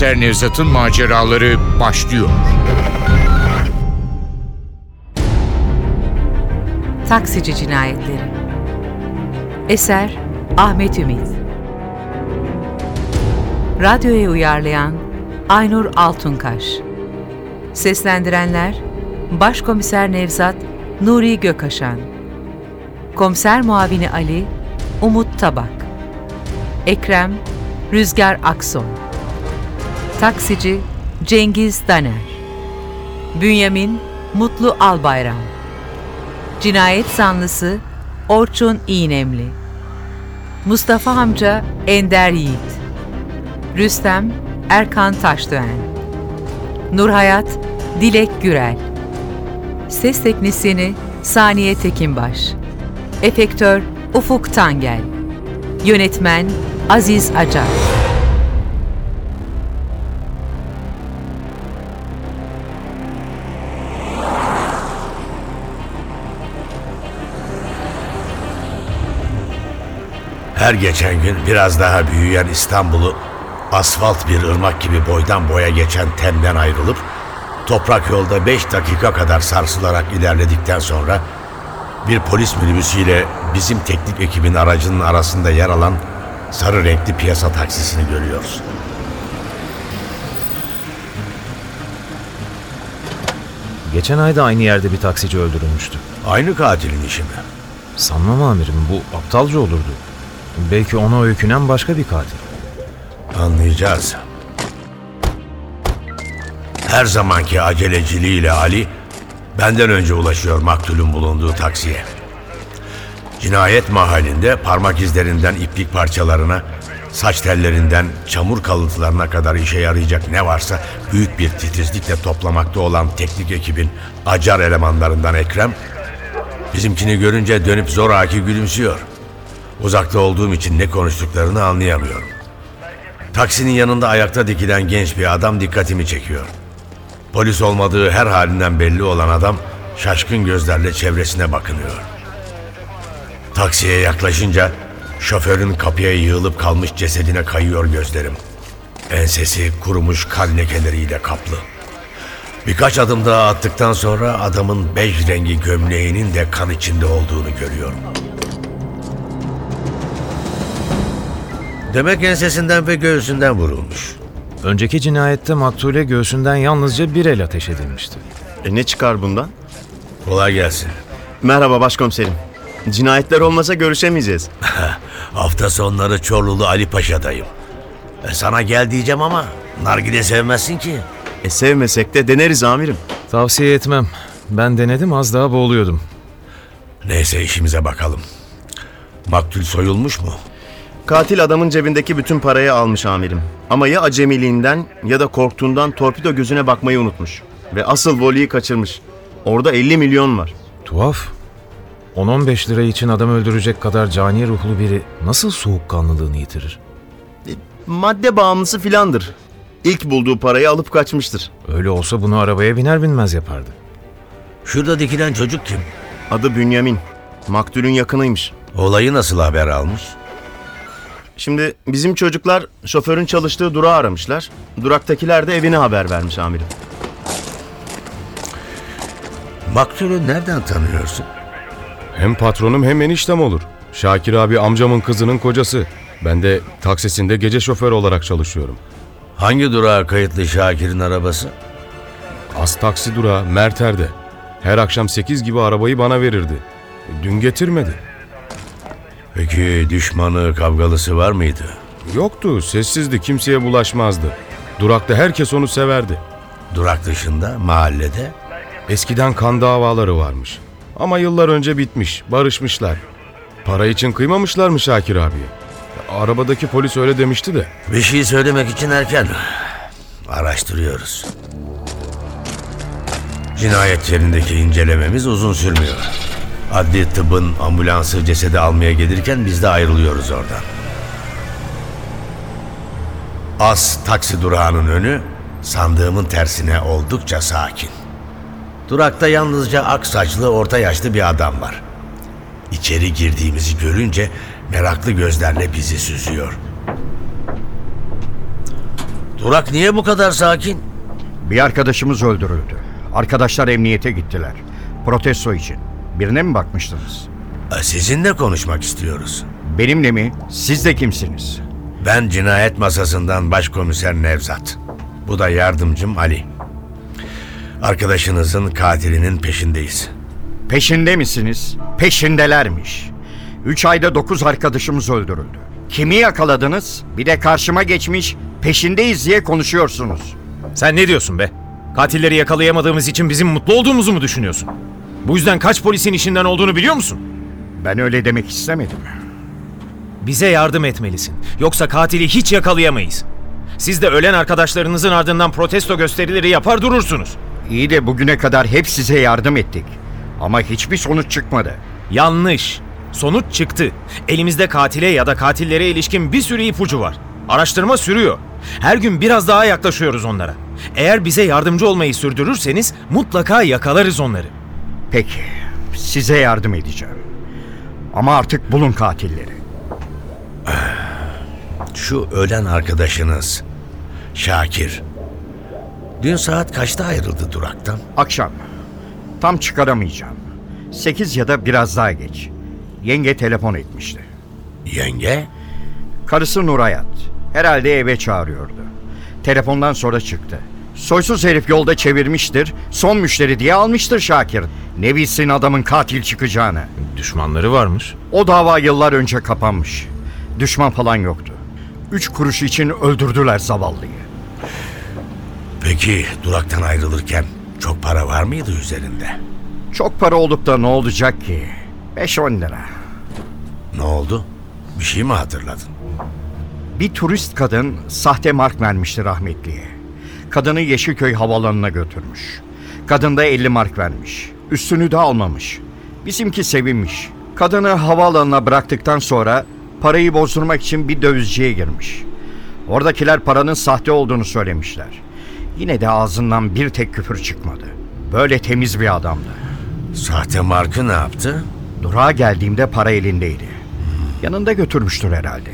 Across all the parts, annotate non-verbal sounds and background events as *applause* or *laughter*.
Başkomiser Nevzat'ın maceraları başlıyor. Taksici Cinayetleri. Eser Ahmet Ümit. Radyoya uyarlayan Aynur Altunkaş. Seslendirenler Başkomiser Nevzat Nuri Gökaşan. Komiser Muavini Ali Umut Tabak. Ekrem Rüzgar Akson Taksici Cengiz Daner Bünyamin Mutlu Albayram. Cinayet zanlısı Orçun İğnemli. Mustafa amca Ender Yiğit. Rüstem Erkan Taşdöğen. Nurhayat Dilek Gürel. Ses Teknisini Saniye Tekinbaş. Efektör Ufuk Tangel. Yönetmen Aziz Acar Her geçen gün biraz daha büyüyen İstanbul'u asfalt bir ırmak gibi boydan boya geçen temden ayrılıp toprak yolda 5 dakika kadar sarsılarak ilerledikten sonra bir polis minibüsüyle bizim teknik ekibin aracının arasında yer alan sarı renkli piyasa taksisini görüyoruz. Geçen ayda aynı yerde bir taksici öldürülmüştü. Aynı katilin işi mi? Sanmam amirim bu aptalca olurdu. Belki ona öykünen başka bir katil. Anlayacağız. Her zamanki aceleciliğiyle Ali benden önce ulaşıyor maktulün bulunduğu taksiye. Cinayet mahallinde parmak izlerinden iplik parçalarına, saç tellerinden çamur kalıntılarına kadar işe yarayacak ne varsa büyük bir titizlikle toplamakta olan teknik ekibin acar elemanlarından Ekrem, bizimkini görünce dönüp zoraki gülümsüyor. Uzakta olduğum için ne konuştuklarını anlayamıyorum. Taksinin yanında ayakta dikilen genç bir adam dikkatimi çekiyor. Polis olmadığı her halinden belli olan adam şaşkın gözlerle çevresine bakınıyor. Taksiye yaklaşınca şoförün kapıya yığılıp kalmış cesedine kayıyor gözlerim. Ensesi kurumuş kan lekeleriyle kaplı. Birkaç adım daha attıktan sonra adamın bej rengi gömleğinin de kan içinde olduğunu görüyorum. Demek ensesinden ve göğsünden vurulmuş. Önceki cinayette maktule göğsünden yalnızca bir el ateş edilmişti. E ne çıkar bundan? Kolay gelsin. Merhaba başkomiserim. Cinayetler olmasa görüşemeyeceğiz. *laughs* Hafta sonları Çorlulu Ali Paşa'dayım. E sana gel diyeceğim ama nargile sevmezsin ki. E sevmesek de deneriz amirim. Tavsiye etmem. Ben denedim az daha boğuluyordum. Neyse işimize bakalım. Maktul soyulmuş mu? Katil adamın cebindeki bütün parayı almış amirim. Ama ya acemiliğinden ya da korktuğundan torpido gözüne bakmayı unutmuş. Ve asıl voleyi kaçırmış. Orada 50 milyon var. Tuhaf. 10-15 lira için adam öldürecek kadar cani ruhlu biri nasıl soğukkanlılığını yitirir? Madde bağımlısı filandır. İlk bulduğu parayı alıp kaçmıştır. Öyle olsa bunu arabaya biner binmez yapardı. Şurada dikilen çocuk kim? Adı Bünyamin. Maktulün yakınıymış. Olayı nasıl haber almış? Şimdi bizim çocuklar şoförün çalıştığı durağı aramışlar. Duraktakiler de evine haber vermiş amirim. Maktulü nereden tanıyorsun? Hem patronum hem eniştem olur. Şakir abi amcamın kızının kocası. Ben de taksisinde gece şoför olarak çalışıyorum. Hangi durağa kayıtlı Şakir'in arabası? Az taksi durağı Merter'de. Her akşam 8 gibi arabayı bana verirdi. Dün getirmedi. Peki düşmanı kavgalısı var mıydı? Yoktu, sessizdi, kimseye bulaşmazdı. Durakta herkes onu severdi. Durak dışında, mahallede? Eskiden kan davaları varmış. Ama yıllar önce bitmiş, barışmışlar. Para için kıymamışlar mı Şakir abiye? Arabadaki polis öyle demişti de. Bir şey söylemek için erken. Araştırıyoruz. Cinayet yerindeki incelememiz uzun sürmüyor. Adli tıbbın ambulansı cesedi almaya gelirken biz de ayrılıyoruz oradan. As taksi durağının önü sandığımın tersine oldukça sakin. Durakta yalnızca ak saçlı orta yaşlı bir adam var. İçeri girdiğimizi görünce meraklı gözlerle bizi süzüyor. Durak niye bu kadar sakin? Bir arkadaşımız öldürüldü. Arkadaşlar emniyete gittiler. Protesto için. Birine mi bakmıştınız? Sizinle konuşmak istiyoruz. Benimle mi? Siz de kimsiniz? Ben cinayet masasından başkomiser Nevzat. Bu da yardımcım Ali. Arkadaşınızın katilinin peşindeyiz. Peşinde misiniz? Peşindelermiş. Üç ayda dokuz arkadaşımız öldürüldü. Kimi yakaladınız? Bir de karşıma geçmiş peşindeyiz diye konuşuyorsunuz. Sen ne diyorsun be? Katilleri yakalayamadığımız için bizim mutlu olduğumuzu mu düşünüyorsun? Bu yüzden kaç polisin işinden olduğunu biliyor musun? Ben öyle demek istemedim. Bize yardım etmelisin. Yoksa katili hiç yakalayamayız. Siz de ölen arkadaşlarınızın ardından protesto gösterileri yapar durursunuz. İyi de bugüne kadar hep size yardım ettik. Ama hiçbir sonuç çıkmadı. Yanlış. Sonuç çıktı. Elimizde katile ya da katillere ilişkin bir sürü ipucu var. Araştırma sürüyor. Her gün biraz daha yaklaşıyoruz onlara. Eğer bize yardımcı olmayı sürdürürseniz mutlaka yakalarız onları. Peki, size yardım edeceğim. Ama artık bulun katilleri. *sighs* Şu ölen arkadaşınız Şakir. Dün saat kaçta ayrıldı duraktan? Akşam. Tam çıkaramayacağım. Sekiz ya da biraz daha geç. Yenge telefon etmişti. Yenge? Karısı Nurayat. Herhalde eve çağırıyordu. Telefondan sonra çıktı. Soysuz herif yolda çevirmiştir. Son müşteri diye almıştır Şakir. Ne bilsin adamın katil çıkacağını. Düşmanları varmış. O dava yıllar önce kapanmış. Düşman falan yoktu. Üç kuruş için öldürdüler zavallıyı. Peki duraktan ayrılırken çok para var mıydı üzerinde? Çok para olup da ne olacak ki? 5-10 lira. Ne oldu? Bir şey mi hatırladın? Bir turist kadın sahte mark vermişti rahmetliye. Kadını Yeşilköy havalanına götürmüş. Kadın da 50 mark vermiş. Üstünü de almamış. Bizimki sevinmiş. Kadını havaalanına bıraktıktan sonra parayı bozdurmak için bir dövizciye girmiş. Oradakiler paranın sahte olduğunu söylemişler. Yine de ağzından bir tek küfür çıkmadı. Böyle temiz bir adamdı. Sahte markı ne yaptı? Durağa geldiğimde para elindeydi. Yanında götürmüştür herhalde.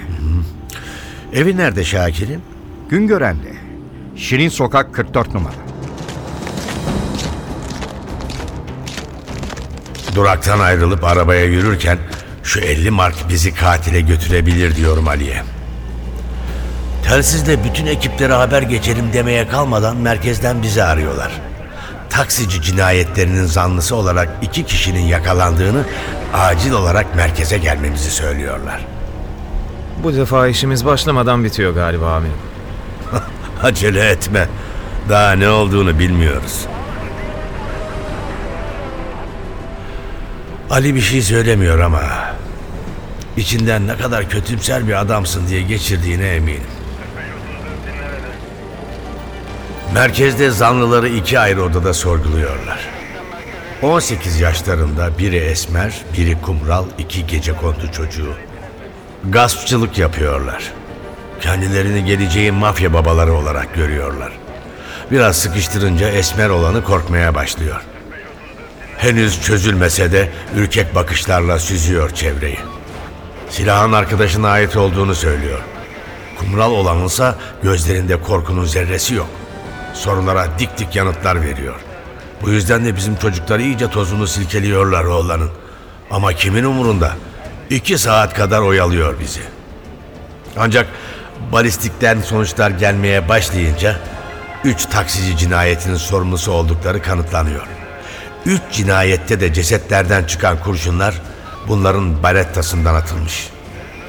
Evi nerede Şakir'in? Güngören'de. Şirin Sokak 44 numara. Duraktan ayrılıp arabaya yürürken şu 50 mark bizi katile götürebilir diyorum Ali'ye. Telsizle bütün ekiplere haber geçelim demeye kalmadan merkezden bizi arıyorlar. Taksici cinayetlerinin zanlısı olarak iki kişinin yakalandığını acil olarak merkeze gelmemizi söylüyorlar. Bu defa işimiz başlamadan bitiyor galiba amirim. Acele etme. Daha ne olduğunu bilmiyoruz. Ali bir şey söylemiyor ama içinden ne kadar kötümser bir adamsın diye geçirdiğine eminim. Merkezde zanlıları iki ayrı odada sorguluyorlar. 18 yaşlarında biri esmer, biri kumral, iki gece kondu çocuğu. Gaspçılık yapıyorlar. Kendilerini geleceğin mafya babaları olarak görüyorlar. Biraz sıkıştırınca esmer olanı korkmaya başlıyor. Henüz çözülmese de ürkek bakışlarla süzüyor çevreyi. Silahın arkadaşına ait olduğunu söylüyor. Kumral olanınsa gözlerinde korkunun zerresi yok. Sorulara dik dik yanıtlar veriyor. Bu yüzden de bizim çocuklar iyice tozunu silkeliyorlar oğlanın. Ama kimin umurunda? İki saat kadar oyalıyor bizi. Ancak balistikten sonuçlar gelmeye başlayınca üç taksici cinayetinin sorumlusu oldukları kanıtlanıyor. Üç cinayette de cesetlerden çıkan kurşunlar bunların barettasından atılmış.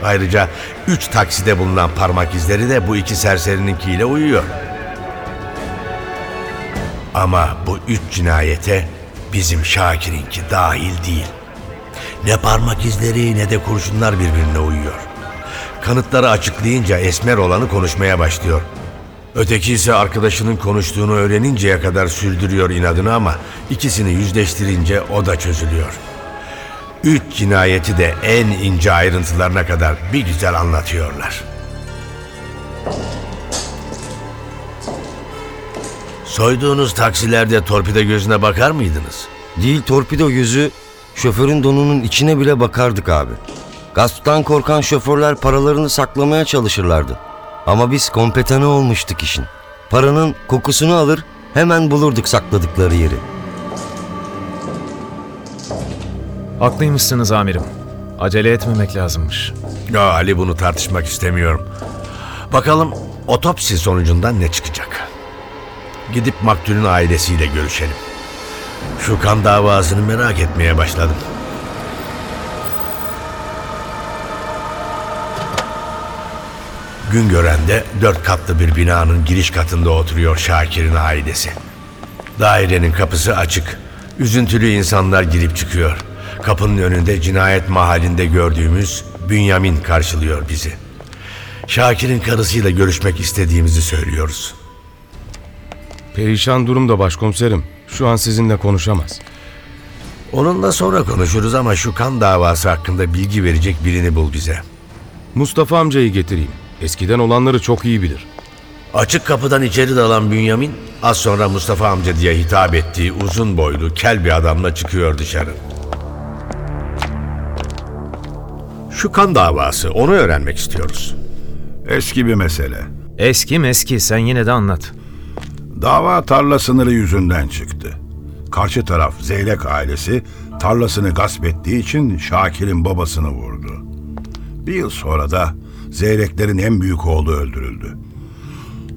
Ayrıca üç takside bulunan parmak izleri de bu iki serserininkiyle uyuyor. Ama bu üç cinayete bizim Şakir'inki dahil değil. Ne parmak izleri ne de kurşunlar birbirine uyuyor. Kanıtları açıklayınca esmer olanı konuşmaya başlıyor. Öteki ise arkadaşının konuştuğunu öğreninceye kadar sürdürüyor inadını ama ikisini yüzleştirince o da çözülüyor. Üç cinayeti de en ince ayrıntılarına kadar bir güzel anlatıyorlar. Soyduğunuz taksilerde torpido gözüne bakar mıydınız? Değil torpido gözü, şoförün donunun içine bile bakardık abi. Gasptan korkan şoförler paralarını saklamaya çalışırlardı. Ama biz kompetanı olmuştuk işin. Paranın kokusunu alır hemen bulurduk sakladıkları yeri. Haklıymışsınız amirim. Acele etmemek lazımmış. Ya Ali bunu tartışmak istemiyorum. Bakalım otopsi sonucundan ne çıkacak? Gidip maktulün ailesiyle görüşelim. Şu kan davasını merak etmeye başladım. Güngören'de dört katlı bir binanın giriş katında oturuyor Şakir'in ailesi. Dairenin kapısı açık. Üzüntülü insanlar girip çıkıyor. Kapının önünde cinayet mahallinde gördüğümüz Bünyamin karşılıyor bizi. Şakir'in karısıyla görüşmek istediğimizi söylüyoruz. Perişan durumda başkomiserim. Şu an sizinle konuşamaz. Onunla sonra konuşuruz ama şu kan davası hakkında bilgi verecek birini bul bize. Mustafa amcayı getireyim. Eskiden olanları çok iyi bilir. Açık kapıdan içeri dalan Bünyamin az sonra Mustafa amca diye hitap ettiği uzun boylu kel bir adamla çıkıyor dışarı. Şu kan davası onu öğrenmek istiyoruz. Eski bir mesele. Eski meski sen yine de anlat. Dava tarla sınırı yüzünden çıktı. Karşı taraf Zeylek ailesi tarlasını gasp ettiği için Şakir'in babasını vurdu. Bir yıl sonra da Zeyleklerin en büyük oğlu öldürüldü.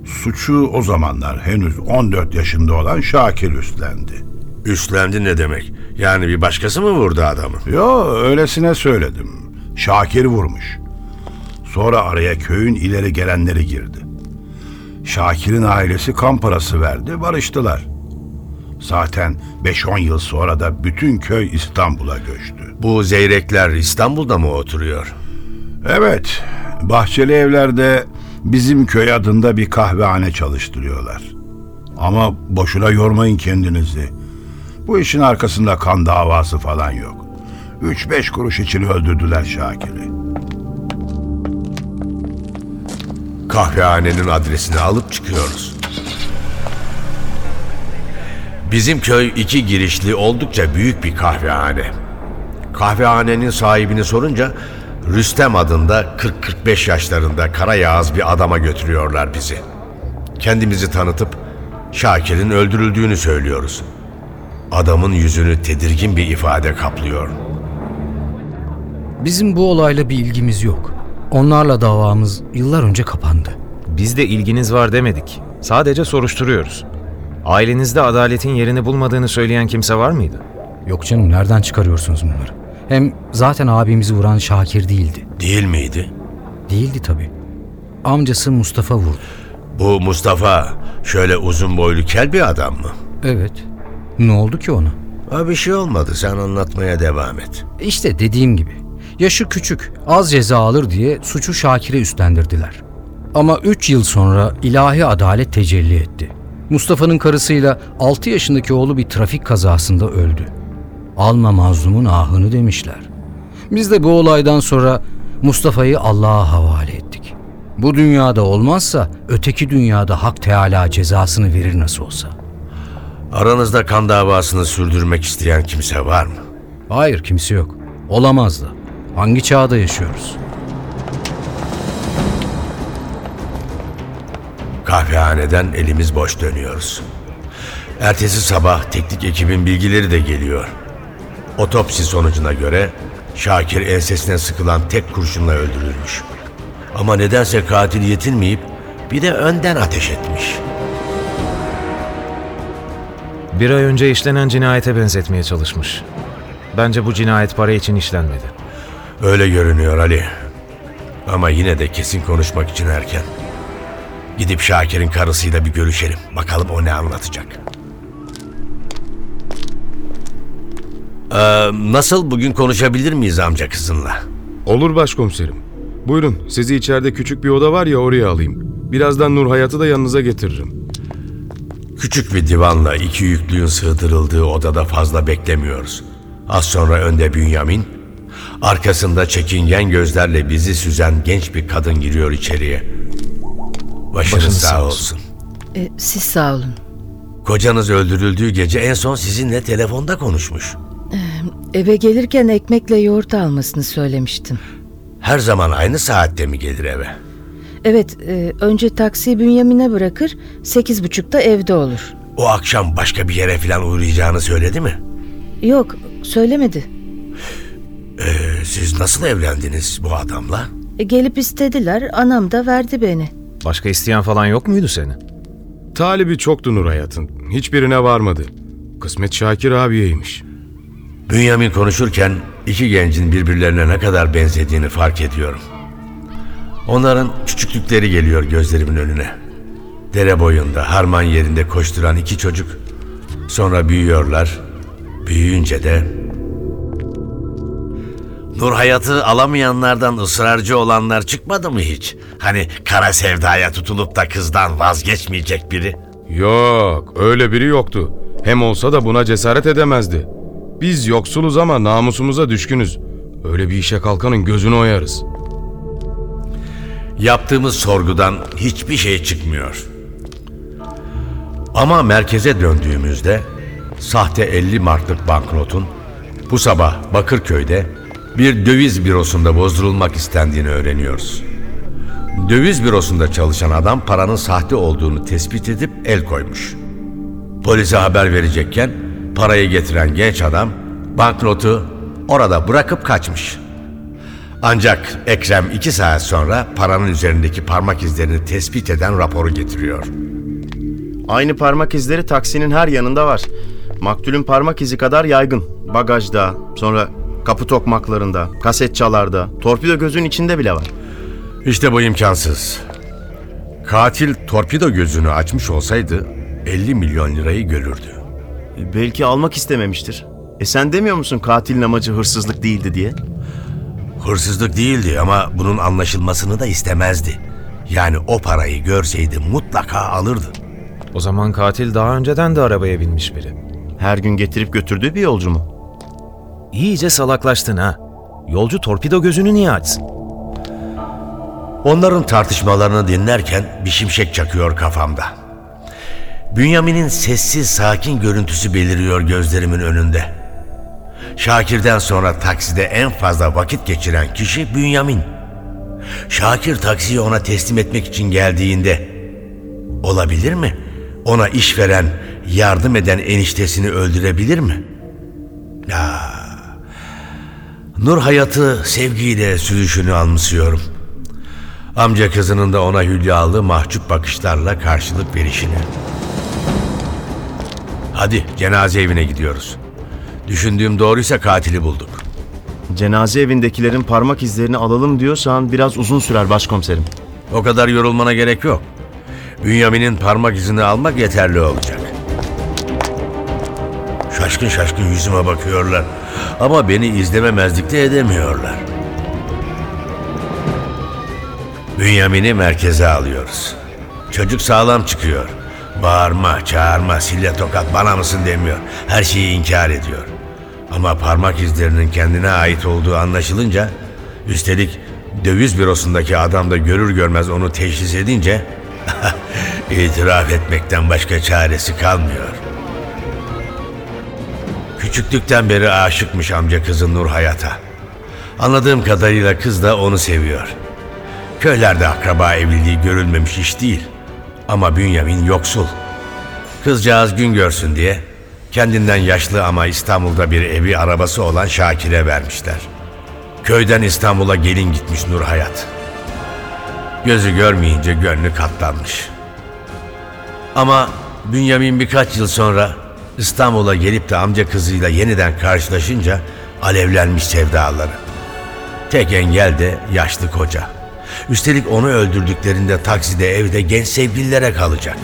Suçu o zamanlar henüz 14 yaşında olan Şakir üstlendi. Üstlendi ne demek? Yani bir başkası mı vurdu adamı? Yo öylesine söyledim. Şakir vurmuş. Sonra araya köyün ileri gelenleri girdi. Şakir'in ailesi kan parası verdi, barıştılar. Zaten 5-10 yıl sonra da bütün köy İstanbul'a göçtü. Bu zeyrekler İstanbul'da mı oturuyor? Evet, Bahçeli Evler'de bizim köy adında bir kahvehane çalıştırıyorlar. Ama boşuna yormayın kendinizi. Bu işin arkasında kan davası falan yok. 3-5 kuruş için öldürdüler Şakir'i. Kahvehanenin adresini alıp çıkıyoruz. Bizim köy iki girişli oldukça büyük bir kahvehane. Kahvehanenin sahibini sorunca Rüstem adında 40-45 yaşlarında kara yağız bir adama götürüyorlar bizi. Kendimizi tanıtıp Şakir'in öldürüldüğünü söylüyoruz. Adamın yüzünü tedirgin bir ifade kaplıyor. Bizim bu olayla bir ilgimiz yok. Onlarla davamız yıllar önce kapandı. Biz de ilginiz var demedik. Sadece soruşturuyoruz. Ailenizde adaletin yerini bulmadığını söyleyen kimse var mıydı? Yok canım nereden çıkarıyorsunuz bunları? Hem zaten abimizi vuran Şakir değildi. Değil miydi? Değildi tabii. Amcası Mustafa vurdu. Bu Mustafa şöyle uzun boylu kel bir adam mı? Evet. Ne oldu ki ona? Ha bir şey olmadı sen anlatmaya devam et. İşte dediğim gibi. Yaşı küçük, az ceza alır diye suçu Şakir'e üstlendirdiler. Ama 3 yıl sonra ilahi adalet tecelli etti. Mustafa'nın karısıyla 6 yaşındaki oğlu bir trafik kazasında öldü. Alma mazlumun ahını demişler. Biz de bu olaydan sonra Mustafa'yı Allah'a havale ettik. Bu dünyada olmazsa öteki dünyada Hak Teala cezasını verir nasıl olsa. Aranızda kan davasını sürdürmek isteyen kimse var mı? Hayır kimse yok. Olamaz da. Hangi çağda yaşıyoruz? Kahvehaneden elimiz boş dönüyoruz. Ertesi sabah teknik ekibin bilgileri de geliyor. Otopsi sonucuna göre Şakir ensesine sıkılan tek kurşunla öldürülmüş. Ama nedense katil yetinmeyip bir de önden ateş etmiş. Bir ay önce işlenen cinayete benzetmeye çalışmış. Bence bu cinayet para için işlenmedi. Öyle görünüyor Ali. Ama yine de kesin konuşmak için erken. Gidip Şakir'in karısıyla bir görüşelim. Bakalım o ne anlatacak. Ee, nasıl bugün konuşabilir miyiz amca kızınla? Olur başkomiserim. Buyurun sizi içeride küçük bir oda var ya oraya alayım. Birazdan Nur Hayat'ı da yanınıza getiririm. Küçük bir divanla iki yüklüğün sığdırıldığı odada fazla beklemiyoruz. Az sonra önde Bünyamin, arkasında çekingen gözlerle bizi süzen genç bir kadın giriyor içeriye. Başınız, Başınız sağ sağ olsun. E, siz sağ olun. Kocanız öldürüldüğü gece en son sizinle telefonda konuşmuş. Eve gelirken ekmekle yoğurt almasını söylemiştim. Her zaman aynı saatte mi gelir eve? Evet, e, önce taksiyi Bünyamin'e bırakır, sekiz buçukta evde olur. O akşam başka bir yere falan uğrayacağını söyledi mi? Yok, söylemedi. Ee, siz nasıl evlendiniz bu adamla? E, gelip istediler, anam da verdi beni. Başka isteyen falan yok muydu seni? Talibi çoktu Nur Hayat'ın. Hiçbirine varmadı. Kısmet Şakir abiyeymiş. Bünyamin konuşurken iki gencin birbirlerine ne kadar benzediğini fark ediyorum. Onların küçüklükleri geliyor gözlerimin önüne. Dere boyunda, harman yerinde koşturan iki çocuk. Sonra büyüyorlar. Büyüyünce de... Nur hayatı alamayanlardan ısrarcı olanlar çıkmadı mı hiç? Hani kara sevdaya tutulup da kızdan vazgeçmeyecek biri. Yok, öyle biri yoktu. Hem olsa da buna cesaret edemezdi. Biz yoksuluz ama namusumuza düşkünüz. Öyle bir işe kalkanın gözünü oyarız. Yaptığımız sorgudan hiçbir şey çıkmıyor. Ama merkeze döndüğümüzde sahte 50 marklık banknotun bu sabah Bakırköy'de bir döviz bürosunda bozdurulmak istendiğini öğreniyoruz. Döviz bürosunda çalışan adam paranın sahte olduğunu tespit edip el koymuş. Polise haber verecekken parayı getiren genç adam banknotu orada bırakıp kaçmış. Ancak Ekrem iki saat sonra paranın üzerindeki parmak izlerini tespit eden raporu getiriyor. Aynı parmak izleri taksinin her yanında var. Maktulün parmak izi kadar yaygın. Bagajda, sonra kapı tokmaklarında, kaset çalarda, torpido gözün içinde bile var. İşte bu imkansız. Katil torpido gözünü açmış olsaydı 50 milyon lirayı görürdü. E, Belki almak istememiştir. E sen demiyor musun katilin amacı hırsızlık değildi diye? Hırsızlık değildi ama bunun anlaşılmasını da istemezdi. Yani o parayı görseydi mutlaka alırdı. O zaman katil daha önceden de arabaya binmiş biri. Her gün getirip götürdüğü bir yolcu mu? İyice salaklaştın ha. Yolcu torpido gözünü niye açsın? Onların tartışmalarını dinlerken bir şimşek çakıyor kafamda. Bünyamin'in sessiz sakin görüntüsü beliriyor gözlerimin önünde. Şakir'den sonra takside en fazla vakit geçiren kişi Bünyamin. Şakir taksiyi ona teslim etmek için geldiğinde olabilir mi? Ona iş veren, yardım eden eniştesini öldürebilir mi? Ya. Nur hayatı sevgiyle sürüşünü anımsıyorum. Amca kızının da ona hülyalı mahcup bakışlarla karşılık verişini. Hadi cenaze evine gidiyoruz. Düşündüğüm doğruysa katili bulduk. Cenaze evindekilerin parmak izlerini alalım diyorsan biraz uzun sürer başkomiserim. O kadar yorulmana gerek yok. Bünyamin'in parmak izini almak yeterli olacak. Şaşkın şaşkın yüzüme bakıyorlar. Ama beni izlememezlik de edemiyorlar. Bünyamin'i merkeze alıyoruz. Çocuk sağlam çıkıyor. Bağırma, çağırma, sille tokat bana mısın demiyor. Her şeyi inkar ediyor. Ama parmak izlerinin kendine ait olduğu anlaşılınca, üstelik döviz bürosundaki adam da görür görmez onu teşhis edince, *laughs* itiraf etmekten başka çaresi kalmıyor. Küçüklükten beri aşıkmış amca kızı Nur Hayat'a. Anladığım kadarıyla kız da onu seviyor. Köylerde akraba evliliği görülmemiş iş değil. Ama Bünyamin yoksul. Kızcağız gün görsün diye kendinden yaşlı ama İstanbul'da bir evi arabası olan Şakir'e vermişler. Köyden İstanbul'a gelin gitmiş Nur Hayat. Gözü görmeyince gönlü katlanmış. Ama Bünyamin birkaç yıl sonra İstanbul'a gelip de amca kızıyla yeniden karşılaşınca alevlenmiş sevdaları. Tek engel de yaşlı koca. Üstelik onu öldürdüklerinde takside evde genç sevgililere kalacak.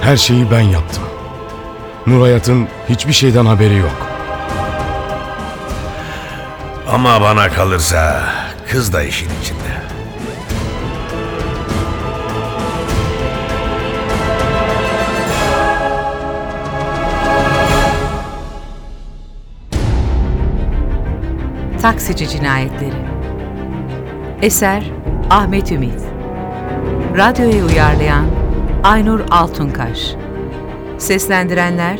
Her şeyi ben yaptım. Nur Hayat'ın hiçbir şeyden haberi yok. Ama bana kalırsa kız da işin içinde. Taksici Cinayetleri Eser Ahmet Ümit. Radyoya uyarlayan Aynur Altunkaş. Seslendirenler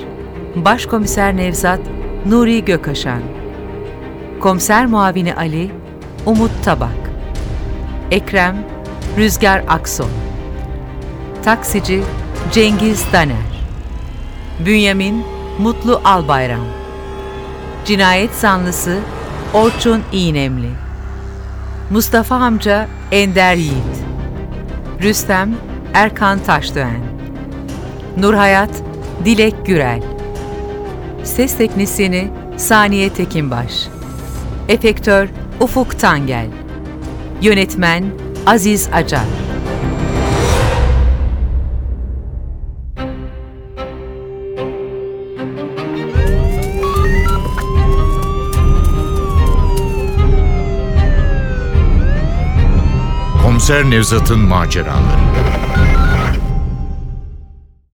Başkomiser Nevzat Nuri Gökaşan Komiser Muavini Ali Umut Tabak. Ekrem Rüzgar Akson. Taksici Cengiz Daner. Bünyamin Mutlu Albayram. Cinayet zanlısı Orçun İğnemli Mustafa amca Ender Yiğit. Rüstem Erkan Taşdöğen. Nurhayat Dilek Gürel. Ses Teknisyeni Saniye Tekinbaş. Efektör Ufuk Tangel. Yönetmen Aziz Acar Komiser Nevzat'ın maceraları.